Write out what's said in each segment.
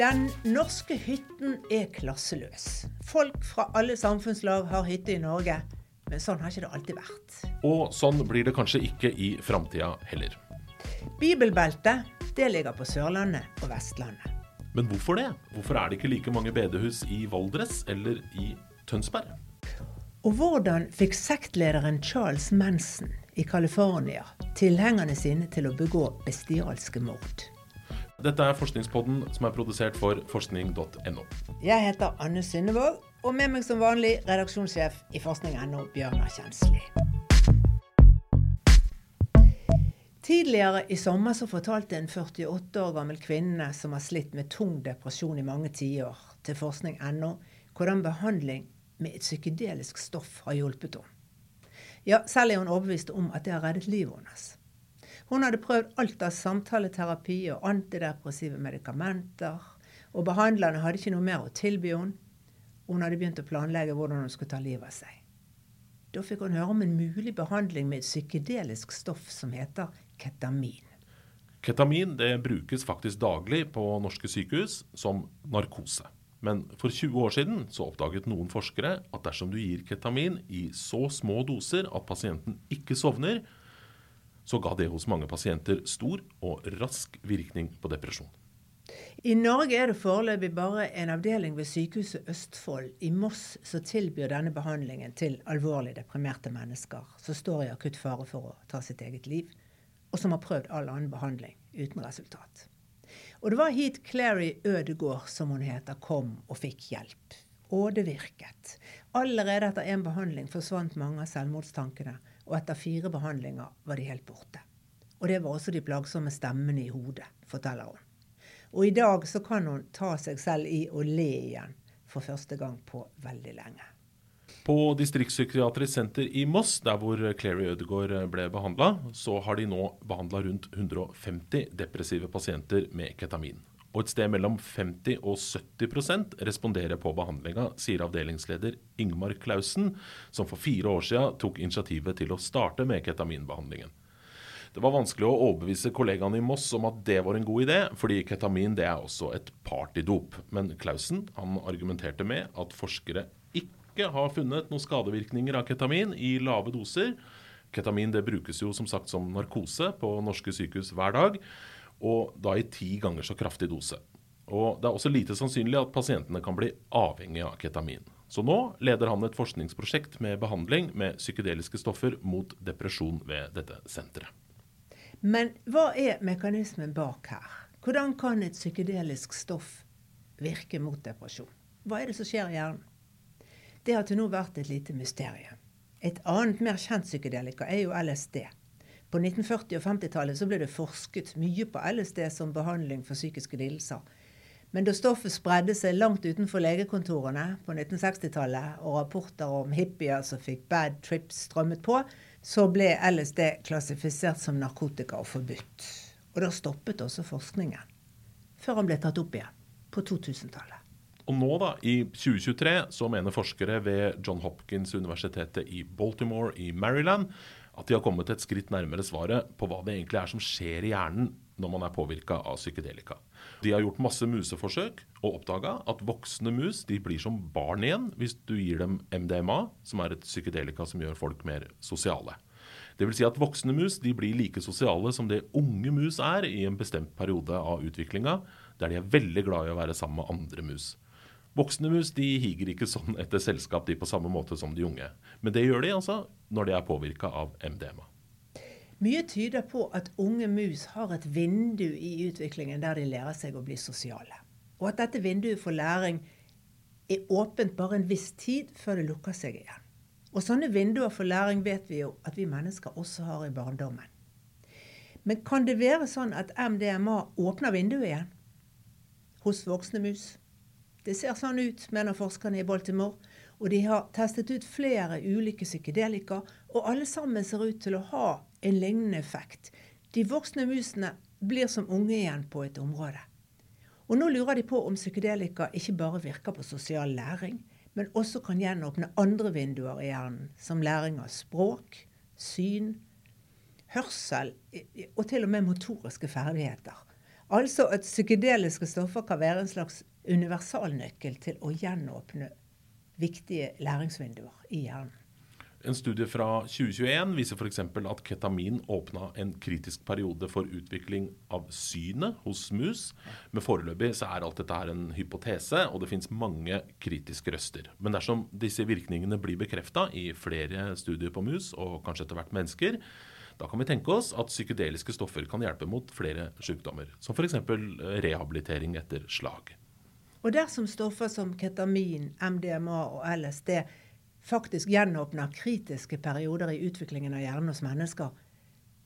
Den norske hytten er klasseløs. Folk fra alle samfunnslag har hytte i Norge. Men sånn har ikke det alltid vært. Og sånn blir det kanskje ikke i framtida heller. Bibelbeltet det ligger på Sørlandet og Vestlandet. Men hvorfor det? Hvorfor er det ikke like mange bedehus i Valdres eller i Tønsberg? Og hvordan fikk sektlederen Charles Manson i California tilhengerne sine til å begå bestialske mord? Dette er Forskningspodden som er produsert for forskning.no. Jeg heter Anne Synnevåg, og med meg som vanlig redaksjonssjef i forskning.no, Bjørnar Kjensli. Tidligere i sommer så fortalte en 48 år gammel kvinne som har slitt med tung depresjon i mange tiår, til forskning.no hvordan behandling med et psykedelisk stoff har hjulpet henne. Ja, selv er hun overbevist om at det har reddet livet hennes. Hun hadde prøvd alt av samtaleterapi og antidepressive medikamenter, og behandlerne hadde ikke noe mer å tilby henne. Hun hadde begynt å planlegge hvordan hun skulle ta livet av seg. Da fikk hun høre om en mulig behandling med et psykedelisk stoff som heter ketamin. Ketamin det brukes faktisk daglig på norske sykehus som narkose. Men for 20 år siden så oppdaget noen forskere at dersom du gir ketamin i så små doser at pasienten ikke sovner, så ga det hos mange pasienter stor og rask virkning på depresjon. I Norge er det foreløpig bare en avdeling ved Sykehuset Østfold i Moss som tilbyr denne behandlingen til alvorlig deprimerte mennesker som står i akutt fare for å ta sitt eget liv, og som har prøvd all annen behandling uten resultat. Og det var hit Clary Ødegård, som hun heter, kom og fikk hjelp. Og det virket. Allerede etter én behandling forsvant mange av selvmordstankene, og etter fire behandlinger var de helt borte. Og det var også de plagsomme stemmene i hodet, forteller hun. Og i dag så kan hun ta seg selv i å le igjen for første gang på veldig lenge. På distriktspsykiatrisk senter i Moss, der hvor Clary Ødegaard ble behandla, så har de nå behandla rundt 150 depressive pasienter med ketamin. Og et sted mellom 50 og 70% responderer på behandlinga, sier avdelingsleder Ingmar Klausen, som for fire år siden tok initiativet til å starte med ketaminbehandlingen. Det var vanskelig å overbevise kollegaene i Moss om at det var en god idé, fordi ketamin det er også et partydop. Men Klausen han argumenterte med at forskere ikke har funnet noen skadevirkninger av ketamin i lave doser. Ketamin det brukes jo som sagt som narkose på norske sykehus hver dag, og da i ti ganger så kraftig dose. Og Det er også lite sannsynlig at pasientene kan bli avhengig av ketamin. Så nå leder han et forskningsprosjekt med behandling med psykedeliske stoffer mot depresjon ved dette senteret. Men hva er mekanismen bak her? Hvordan kan et psykedelisk stoff virke mot depresjon? Hva er det som skjer i hjernen? Det har til nå vært et lite mysterium. Et annet mer kjent psykedelika er jo LSD. På 1940- og 50-tallet så ble det forsket mye på LSD som behandling for psykiske lidelser. Men da stoffet spredde seg langt utenfor legekontorene på 1960-tallet, og rapporter om hippier som fikk bad trips strømmet på, så ble LSD klassifisert som narkotika og forbudt. Og da stoppet også forskningen. Før han ble tatt opp igjen på 2000-tallet. Og nå, da, i 2023, så mener forskere ved John Hopkins-universitetet i Baltimore i Maryland at de har kommet et skritt nærmere svaret på hva det egentlig er som skjer i hjernen når man er påvirka av psykedelika. De har gjort masse museforsøk og oppdaga at voksne mus de blir som barn igjen hvis du gir dem MDMA, som er et psykedelika som gjør folk mer sosiale. Vil si at Voksne mus de blir like sosiale som det unge mus er i en bestemt periode av utviklinga, der de er veldig glad i å være sammen med andre mus. Voksne mus de higer ikke sånn etter selskap de på samme måte som de unge. Men det gjør de altså når de er påvirka av MDMA. Mye tyder på at unge mus har et vindu i utviklingen der de lærer seg å bli sosiale. Og at dette vinduet for læring er åpent bare en viss tid før det lukker seg igjen. Og sånne vinduer for læring vet vi jo at vi mennesker også har i barndommen. Men kan det være sånn at MDMA åpner vinduet igjen hos voksne mus? Det ser sånn ut, mener forskerne i Baltimore. Og de har testet ut flere ulike psykedelika, og alle sammen ser ut til å ha en lignende effekt. De voksne musene blir som unge igjen på et område. Og nå lurer de på om psykedelika ikke bare virker på sosial læring, men også kan gjenåpne andre vinduer i hjernen, som læring av språk, syn, hørsel og til og med motoriske ferdigheter. Altså at psykedeliske stoffer kan være en slags universalnøkkel til å gjenåpne viktige læringsvinduer i hjernen. En studie fra 2021 viser f.eks. at ketamin åpna en kritisk periode for utvikling av synet hos mus. Men foreløpig så er alt dette her en hypotese, og det fins mange kritiske røster. Men dersom disse virkningene blir bekrefta i flere studier på mus, og kanskje etter hvert mennesker, da kan vi tenke oss at psykedeliske stoffer kan hjelpe mot flere sykdommer. Som f.eks. rehabilitering etter slag. Og dersom stoffer som ketamin, MDMA og LSD faktisk gjenåpner kritiske perioder i utviklingen av hjernen hos mennesker,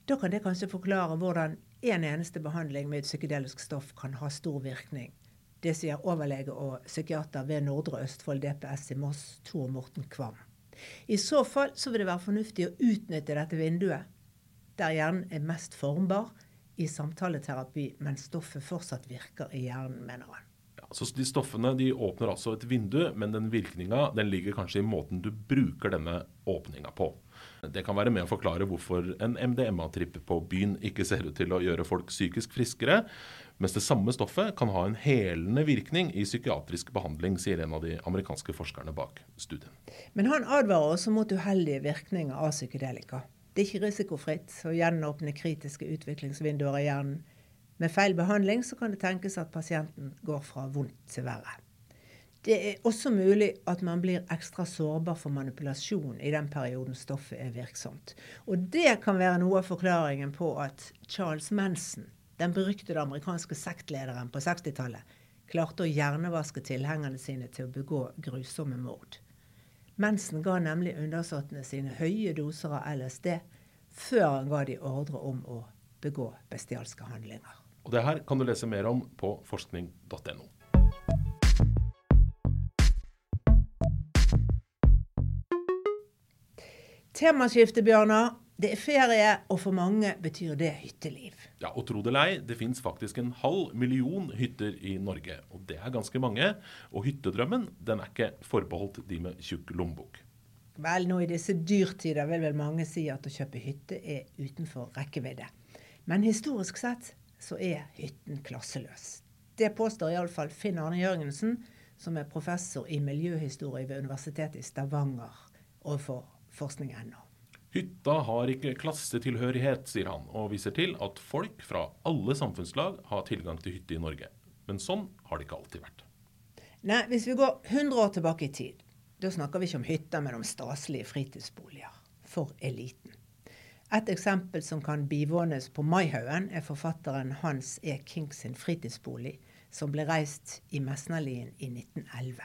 da kan det kanskje forklare hvordan en eneste behandling med et psykedelisk stoff kan ha stor virkning. Det sier overlege og psykiater ved Nordre Østfold DPS i Moss, Tor Morten Kvam. I så fall så vil det være fornuftig å utnytte dette vinduet, der hjernen er mest formbar, i samtaleterapi, mens stoffet fortsatt virker i hjernen, mener han. Så de Stoffene de åpner altså et vindu, men den virkninga den ligger kanskje i måten du bruker denne åpninga på. Det kan være med å forklare hvorfor en MDMA-tripp på byen ikke ser ut til å gjøre folk psykisk friskere, mens det samme stoffet kan ha en helende virkning i psykiatrisk behandling, sier en av de amerikanske forskerne bak studien. Men han advarer også mot uheldige virkninger av psykedelika. Det er ikke risikofritt å gjenåpne kritiske utviklingsvinduer i hjernen. Med feil behandling så kan det tenkes at pasienten går fra vondt til verre. Det er også mulig at man blir ekstra sårbar for manipulasjon i den perioden stoffet er virksomt. Og det kan være noe av forklaringen på at Charles Manson, den beryktede amerikanske sektlederen på 60-tallet, klarte å hjernevaske tilhengerne sine til å begå grusomme mord. Manson ga nemlig undersåttene sine høye doser av LSD før han ga de ordre om å begå bestialske handlinger. Og Det her kan du lese mer om på forskning.no. Temaskifte, Bjørnar. Det er ferie, og for mange betyr det hytteliv. Ja, og tro det eller ei, det fins faktisk en halv million hytter i Norge. Og det er ganske mange. Og hyttedrømmen den er ikke forbeholdt de med tjukk lommebok. Vel, nå i disse dyrtider vil vel mange si at å kjøpe hytte er utenfor rekkevidde. Men historisk sett så er hytten klasseløs. Det påstår iallfall Finn Arne Jørgensen, som er professor i miljøhistorie ved Universitetet i Stavanger, overfor forskning.no. Hytta har ikke klassetilhørighet, sier han, og viser til at folk fra alle samfunnslag har tilgang til hytte i Norge. Men sånn har det ikke alltid vært. Nei, hvis vi går 100 år tilbake i tid, da snakker vi ikke om hytter, men om staselige fritidsboliger. For eliten. Et eksempel som kan bivånes på Maihaugen, er forfatteren Hans E. King sin fritidsbolig, som ble reist i Mesnalien i 1911.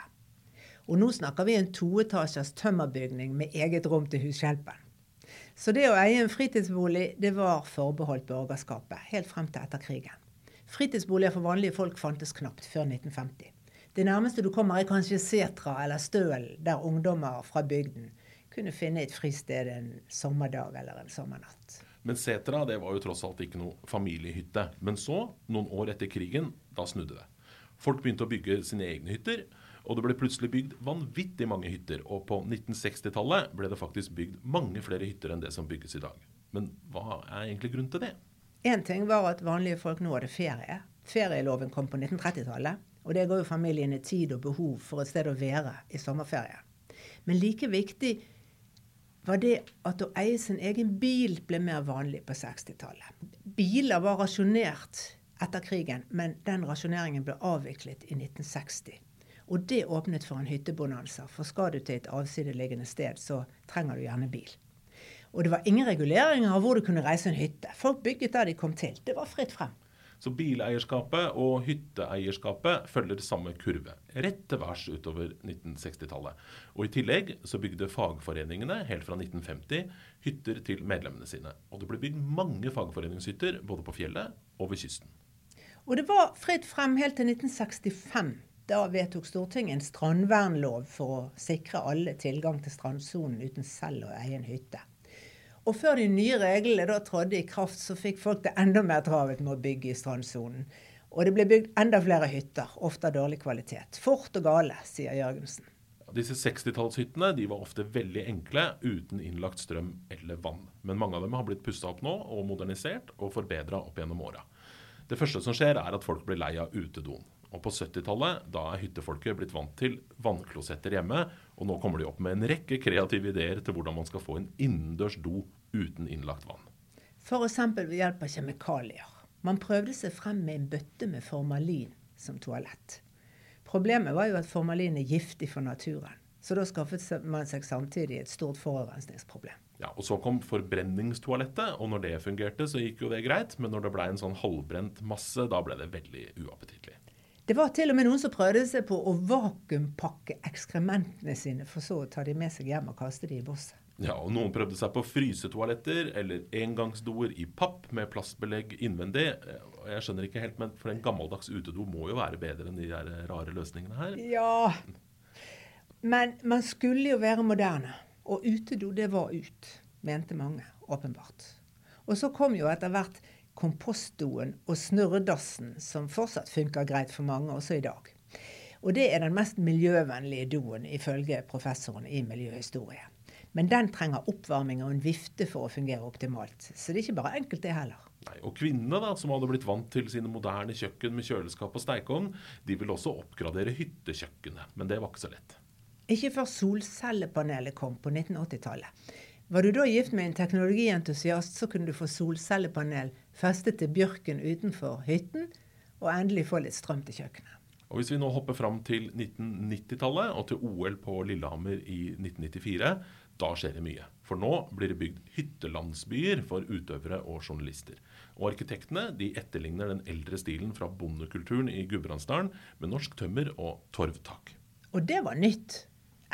Og nå snakker vi en toetasjers tømmerbygning med eget rom til hushjelpen. Så det å eie en fritidsbolig, det var forbeholdt borgerskapet, helt frem til etter krigen. Fritidsboliger for vanlige folk fantes knapt før 1950. Det nærmeste du kommer, er kanskje setra eller støl, der ungdommer fra bygden kunne finne et fristed en sommerdag eller en sommernatt. Men setra det var jo tross alt ikke noe familiehytte. Men så, noen år etter krigen, da snudde det. Folk begynte å bygge sine egne hytter. Og det ble plutselig bygd vanvittig mange hytter. Og på 1960-tallet ble det faktisk bygd mange flere hytter enn det som bygges i dag. Men hva er egentlig grunnen til det? Én ting var at vanlige folk nå hadde ferie. Ferieloven kom på 1930-tallet. Og det ga jo familiene tid og behov for et sted å være i sommerferie. Men like viktig var det at å eie sin egen bil ble mer vanlig på 60-tallet. Biler var rasjonert etter krigen, men den rasjoneringen ble avviklet i 1960. Og det åpnet for en hyttebonanza, for skal du til et avsideliggende sted, så trenger du gjerne bil. Og det var ingen reguleringer av hvor du kunne reise en hytte. Folk bygget der de kom til. Det var fritt frem. Så bileierskapet og hytteeierskapet følger samme kurve, rett til værs utover 1960-tallet. Og I tillegg så bygde fagforeningene helt fra 1950 hytter til medlemmene sine. Og det ble bygd mange fagforeningshytter både på fjellet og ved kysten. Og det var fritt frem helt til 1965. Da vedtok Stortinget en strandvernlov for å sikre alle tilgang til strandsonen uten selv å eie en hytte. Og før de nye reglene da trådte i kraft, så fikk folk det enda mer travelt med å bygge i strandsonen. Og det ble bygd enda flere hytter, ofte av dårlig kvalitet. Fort og gale, sier Jørgensen. Disse 60-tallshyttene de var ofte veldig enkle, uten innlagt strøm eller vann. Men mange av dem har blitt pussa opp nå og modernisert og forbedra opp gjennom åra. Det første som skjer, er at folk blir lei av utedoen. Og på 70-tallet da er hyttefolket blitt vant til vannklosetter hjemme, og nå kommer de opp med en rekke kreative ideer til hvordan man skal få en innendørs do uten innlagt vann. F.eks. ved hjelp av kjemikalier. Man prøvde seg frem med en bøtte med formalin som toalett. Problemet var jo at formalin er giftig for naturen. Så da skaffet man seg samtidig et stort forurensningsproblem. Ja, og Så kom forbrenningstoalettet, og når det fungerte, så gikk jo det greit. Men når det ble en sånn halvbrent masse, da ble det veldig uappetittlig. Det var til og med noen som prøvde seg på å vakuumpakke ekskrementene sine, for så å ta de med seg hjem og kaste de i bosset. Ja, og Noen prøvde seg på frysetoaletter eller engangsdoer i papp med plastbelegg innvendig. Jeg skjønner ikke helt, men For en gammeldags utedo må jo være bedre enn de der rare løsningene her. Ja, men man skulle jo være moderne. Og utedo, det var ut, mente mange, åpenbart. Og så kom jo etter hvert kompostdoen og snurredassen, som fortsatt funker greit for mange også i dag. Og det er den mest miljøvennlige doen, ifølge professoren i miljøhistorie. Men den trenger oppvarming og en vifte for å fungere optimalt. Så det er ikke bare enkelt, det heller. Nei, og Kvinnene da, som hadde blitt vant til sine moderne kjøkken med kjøleskap og stekeovn, de ville også oppgradere hyttekjøkkenet. Men det var ikke så lett. Ikke før solcellepanelet kom på 1980-tallet. Var du da gift med en teknologientusiast, så kunne du få solcellepanel festet til bjørken utenfor hytten, og endelig få litt strøm til kjøkkenet. Og Hvis vi nå hopper fram til 1990-tallet og til OL på Lillehammer i 1994, da skjer det mye. For nå blir det bygd hyttelandsbyer for utøvere og journalister. Og arkitektene de etterligner den eldre stilen fra bondekulturen i Gudbrandsdalen med norsk tømmer og torvtak. Og det var nytt.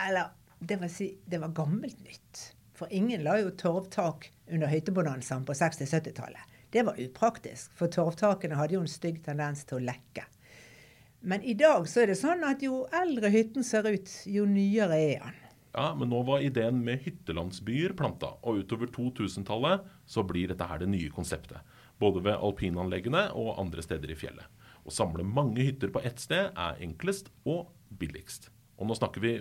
Eller det si, det var gammelt nytt. For ingen la jo torvtak under hyttebonanzaen på 60-70-tallet. Det var upraktisk, for torvtakene hadde jo en stygg tendens til å lekke. Men i dag så er det sånn at jo eldre hytten ser ut, jo nyere er den. Ja, Men nå var ideen med hyttelandsbyer planta, og utover 2000-tallet så blir dette her det nye konseptet. Både ved alpinanleggene og andre steder i fjellet. Å samle mange hytter på ett sted er enklest og billigst. Og nå snakker vi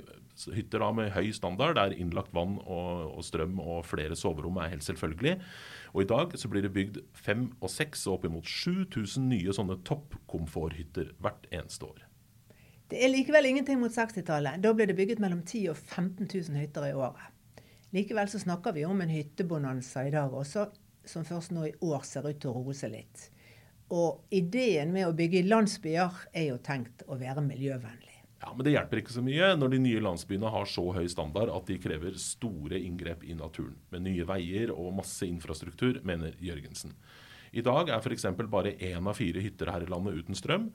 hytter da med høy standard, der innlagt vann og, og, strøm og flere soverom er helt selvfølgelig. Og i dag så blir det bygd fem og seks og oppimot 7000 nye sånne toppkomforthytter hvert eneste år. Det er likevel ingenting mot 60-tallet. Da ble det bygget mellom 10 og 15 000 hytter i året. Likevel så snakker vi om en hyttebonanza i dag også, som først nå i år ser ut til å roe seg litt. Og ideen med å bygge landsbyer er jo tenkt å være miljøvennlig. Ja, Men det hjelper ikke så mye når de nye landsbyene har så høy standard at de krever store inngrep i naturen. Med nye veier og masse infrastruktur, mener Jørgensen. I dag er f.eks. bare én av fire hytter her i landet uten strøm.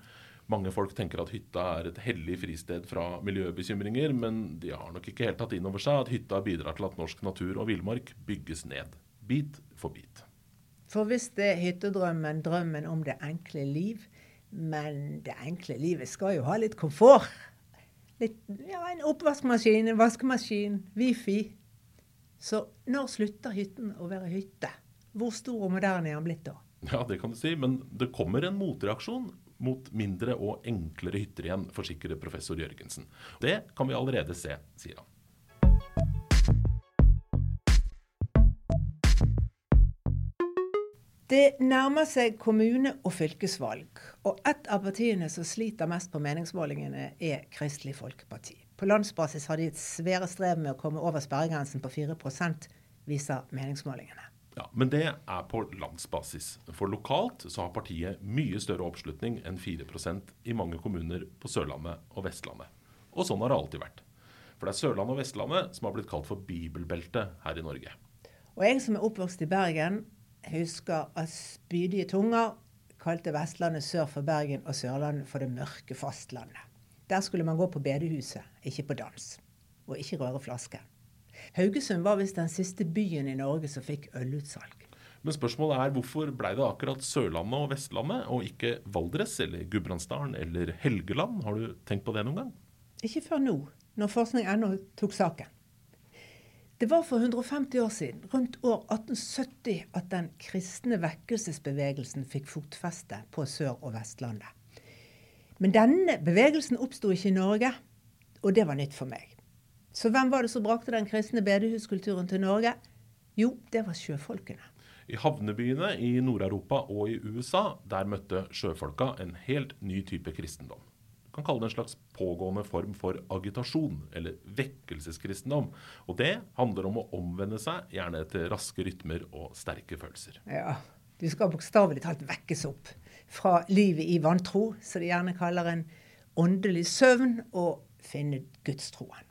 Mange folk tenker at hytta er et hellig fristed fra miljøbekymringer, men de har nok ikke helt tatt inn over seg at hytta bidrar til at norsk natur og villmark bygges ned. Bit for bit. For hvis det er hyttedrømmen, drømmen om det enkle liv, men det enkle livet skal jo ha litt komfort. Litt, ja, en oppvaskmaskin, en vaskemaskin, wifi. Så når slutter hytten å være hytte? Hvor stor og moderne er den blitt da? Ja, det kan du si, men det kommer en motreaksjon mot mindre og enklere hytter igjen, forsikrer professor Jørgensen. Det kan vi allerede se, sier han. Det nærmer seg kommune- og fylkesvalg, og ett av partiene som sliter mest på meningsmålingene, er Kristelig Folkeparti. På landsbasis har de et svære strev med å komme over sperregrensen på 4% viser meningsmålingene. Ja, Men det er på landsbasis. For lokalt så har partiet mye større oppslutning enn 4% i mange kommuner på Sørlandet og Vestlandet. Og sånn har det alltid vært. For det er Sørlandet og Vestlandet som har blitt kalt for bibelbeltet her i Norge. Og jeg som er oppvokst i Bergen, husker at spydige tunger kalte Vestlandet sør for Bergen og Sørlandet for det mørke fastlandet. Der skulle man gå på bedehuset, ikke på dans. Og ikke røre flasken. Haugesund var visst den siste byen i Norge som fikk ølutsalg. Men spørsmålet er hvorfor ble det akkurat Sørlandet og Vestlandet, og ikke Valdres eller Gudbrandsdalen eller Helgeland? Har du tenkt på det noen gang? Ikke før nå, når forskning.no tok saken. Det var for 150 år siden, rundt år 1870, at den kristne vekkelsesbevegelsen fikk fotfeste på Sør- og Vestlandet. Men denne bevegelsen oppsto ikke i Norge, og det var nytt for meg. Så hvem var det som brakte den kristne bedehuskulturen til Norge? Jo, det var sjøfolkene. I havnebyene i Nord-Europa og i USA der møtte sjøfolka en helt ny type kristendom. Kan kalle det en slags pågående form for agitasjon, eller vekkelseskristendom. Og det handler om å omvende seg, gjerne etter raske rytmer og sterke følelser. Ja, du skal bokstavelig talt vekkes opp fra livet i vantro, som de gjerne kaller en åndelig søvn, og finne gudstroen.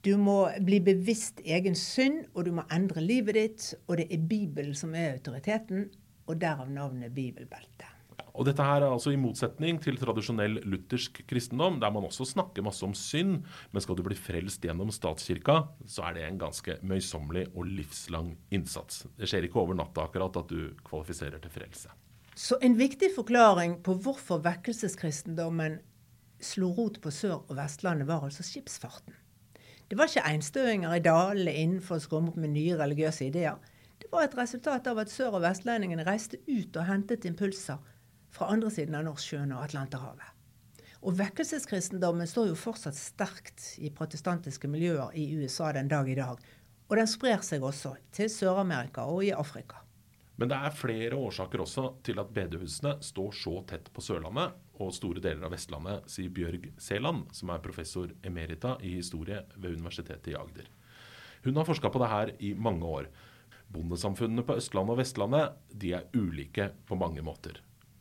Du må bli bevisst egen synd, og du må endre livet ditt. Og det er Bibelen som er autoriteten, og derav navnet bibelbelte. Og dette her er altså i motsetning til tradisjonell luthersk kristendom, der man også snakker masse om synd, men skal du bli frelst gjennom statskirka, så er det en ganske møysommelig og livslang innsats. Det skjer ikke over natta akkurat at du kvalifiserer til frelse. Så en viktig forklaring på hvorfor vekkelseskristendommen slo rot på Sør- og Vestlandet, var altså skipsfarten. Det var ikke einstøinger i dalene innenfor å komme opp med nye religiøse ideer. Det var et resultat av at sør- og vestlendingene reiste ut og hentet impulser fra andre siden av Nordsjøen og Atlanterhavet. Og vekkelseskristendommen står jo fortsatt sterkt i protestantiske miljøer i USA den dag i dag. Og den sprer seg også til Sør-Amerika og i Afrika. Men det er flere årsaker også til at bedehusene står så tett på Sørlandet og store deler av Vestlandet, sier Bjørg Seland, som er professor emerita i historie ved Universitetet i Agder. Hun har forska på det her i mange år. Bondesamfunnene på Østlandet og Vestlandet de er ulike på mange måter.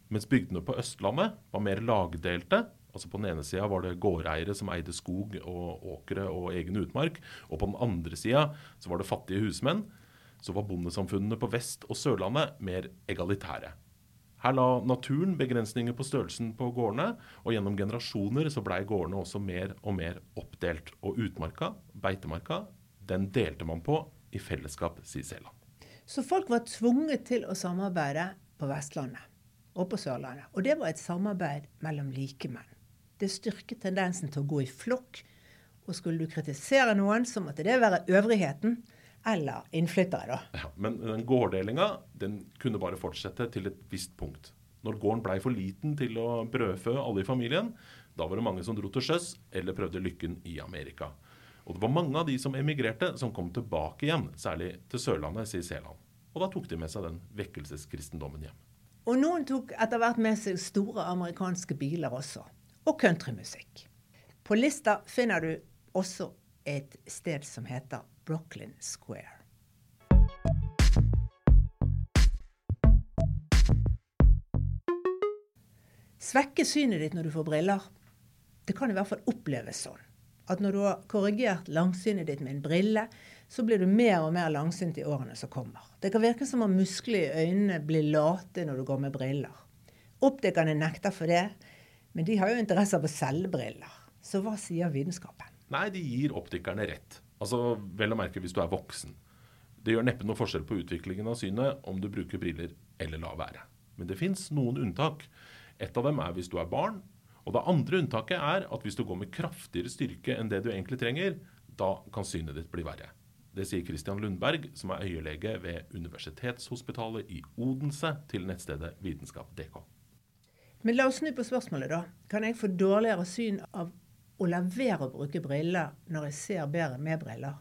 Mens bygdene på Østlandet var mer lagdelte. altså På den ene sida var det gårdeiere som eide skog og åkre og egen utmark. Og på den andre sida var det fattige husmenn så var bondesamfunnene på Vest- og Sørlandet mer egalitære. Her la naturen begrensninger på størrelsen på gårdene, og gjennom generasjoner så blei gårdene også mer og mer oppdelt. Og utmarka, beitemarka, den delte man på i fellesskap, sier Seland. Så folk var tvunget til å samarbeide på Vestlandet og på Sørlandet. Og det var et samarbeid mellom likemenn. Det styrket tendensen til å gå i flokk. Og skulle du kritisere noen, så måtte det være øvrigheten eller innflyttere. da. Ja, men den gårddelinga den kunne bare fortsette til et visst punkt. Når gården blei for liten til å brødfø alle i familien, da var det mange som dro til sjøs eller prøvde lykken i Amerika. Og det var mange av de som emigrerte, som kom tilbake igjen, særlig til Sørlandet, sier Seland. Og da tok de med seg den vekkelseskristendommen hjem. Og noen tok etter hvert med seg store amerikanske biler også. Og countrymusikk. På lista finner du også et sted som heter Brooklyn Square. Svekke synet ditt når du får briller. Det kan i hvert fall oppleves sånn. At når du har korrigert langsynet ditt med en brille, så blir du mer og mer langsynt i årene som kommer. Det kan virke som om musklene i øynene blir late når du går med briller. Optikerne nekter for det, men de har jo interesse av å selge briller. Så hva sier vitenskapen? Nei, de gir optikerne rett. Altså vel å merke hvis du er voksen. Det gjør neppe noe forskjell på utviklingen av synet om du bruker briller eller lar være. Men det fins noen unntak. Et av dem er hvis du er barn. Og det andre unntaket er at hvis du går med kraftigere styrke enn det du egentlig trenger, da kan synet ditt bli verre. Det sier Christian Lundberg, som er øyelege ved Universitetshospitalet i Odense, til nettstedet vitenskap.dk. Men la oss snu på spørsmålet, da. Kan jeg få dårligere syn av å la være å bruke briller når jeg ser bedre med briller?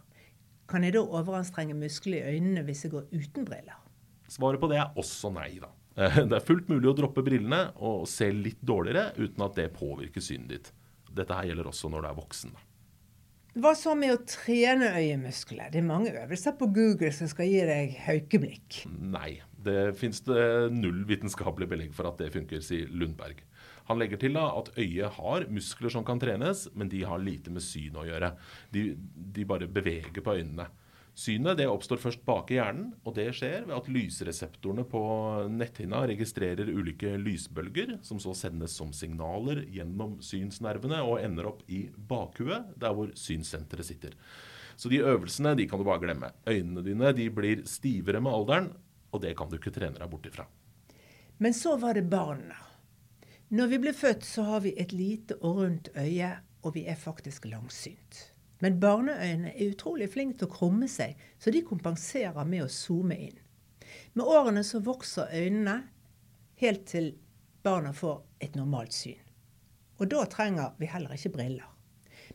Kan jeg da overanstrenge musklene i øynene hvis jeg går uten briller? Svaret på det er også nei, da. Eh, det er fullt mulig å droppe brillene og se litt dårligere uten at det påvirker synet ditt. Dette her gjelder også når du er voksen. da. Hva så med å trene øyemuskler? Det er mange øvelser på Google som skal gi deg haukeblikk. Nei, det fins null vitenskapelig belegg for at det funker, sier Lundberg. Han legger til da at øyet har muskler som kan trenes, men de har lite med syn å gjøre. De, de bare beveger på øynene. Synet det oppstår først bak i hjernen, og det skjer ved at lysreseptorene på netthinna registrerer ulike lysbølger, som så sendes som signaler gjennom synsnervene og ender opp i bakhuet, der hvor synssenteret sitter. Så de øvelsene de kan du bare glemme. Øynene dine de blir stivere med alderen, og det kan du ikke trene deg bort ifra. Men så var det barna. Når vi blir født, så har vi et lite og rundt øye, og vi er faktisk langsynt. Men barneøynene er utrolig flinke til å krumme seg, så de kompenserer med å zoome inn. Med årene så vokser øynene helt til barna får et normalt syn. Og da trenger vi heller ikke briller.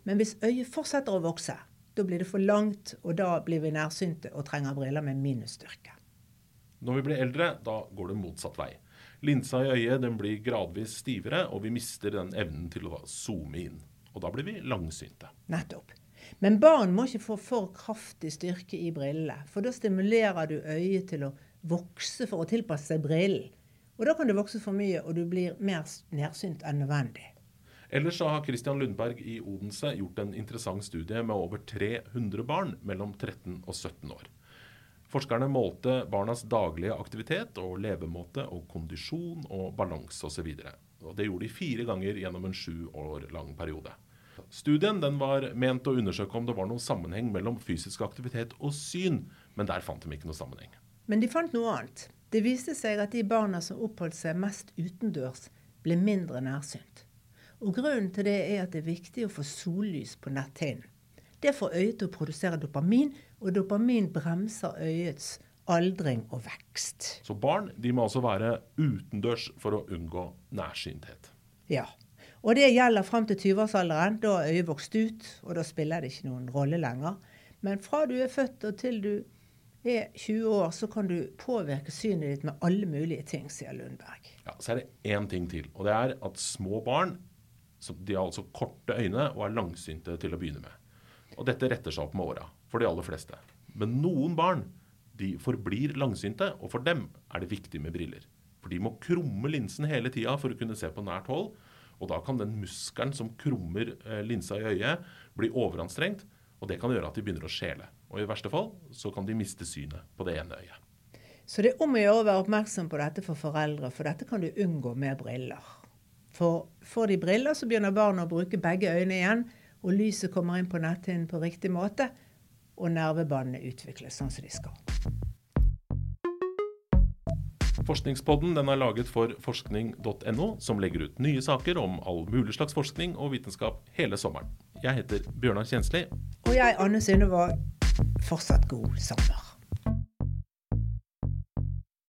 Men hvis øyet fortsetter å vokse, da blir det for langt, og da blir vi nærsynte og trenger briller med minusstyrke. Når vi blir eldre, da går det motsatt vei. Linsa i øyet den blir gradvis stivere, og vi mister den evnen til å zoome inn. Og da blir vi langsynte. Nettopp. Men barn må ikke få for kraftig styrke i brillene, for da stimulerer du øyet til å vokse for å tilpasse seg brillen. Og da kan du vokse for mye, og du blir mer nærsynt enn nødvendig. Ellers så har Christian Lundberg i Odense gjort en interessant studie med over 300 barn mellom 13 og 17 år. Forskerne målte barnas daglige aktivitet og levemåte og kondisjon og balanse osv. Det gjorde de fire ganger gjennom en sju år lang periode. Studien den var ment å undersøke om det var noen sammenheng mellom fysisk aktivitet og syn, men der fant de ikke noe sammenheng. Men de fant noe annet. Det viste seg at de barna som oppholdt seg mest utendørs, ble mindre nærsynt. Og Grunnen til det er at det er viktig å få sollys på netthinnen. Det får øyet til å produsere dopamin, og dopamin bremser øyets aldring og vekst. Så barn de må altså være utendørs for å unngå nærsynthet? Ja. Og det gjelder fram til 20-årsalderen. Da er øyet vokst ut, og da spiller det ikke noen rolle lenger. Men fra du er født og til du er 20 år, så kan du påvirke synet ditt med alle mulige ting, sier Lundberg. Ja, Så er det én ting til, og det er at små barn de har altså korte øyne og er langsynte til å begynne med. Og dette retter seg opp med åra for de aller fleste. Men noen barn de forblir langsynte, og for dem er det viktig med briller. For de må krumme linsen hele tida for å kunne se på nært hold. Og da kan den muskelen som krummer eh, linsa i øyet, bli overanstrengt. Og det kan gjøre at de begynner å skjele. Og i verste fall så kan de miste synet på det ene øyet. Så det er om å gjøre å være oppmerksom på dette for foreldre, for dette kan du unngå med briller. For får de briller, så begynner barna å bruke begge øynene igjen, og lyset kommer inn på netthinnen på riktig måte, og nervebåndene utvikles sånn som de skal. Forskningspodden den er laget for forskning.no, som legger ut nye saker om all mulig slags forskning og vitenskap hele sommeren. Jeg heter Bjørnar Kjensli. Og jeg, Anne Synnøve. Fortsatt god sommer.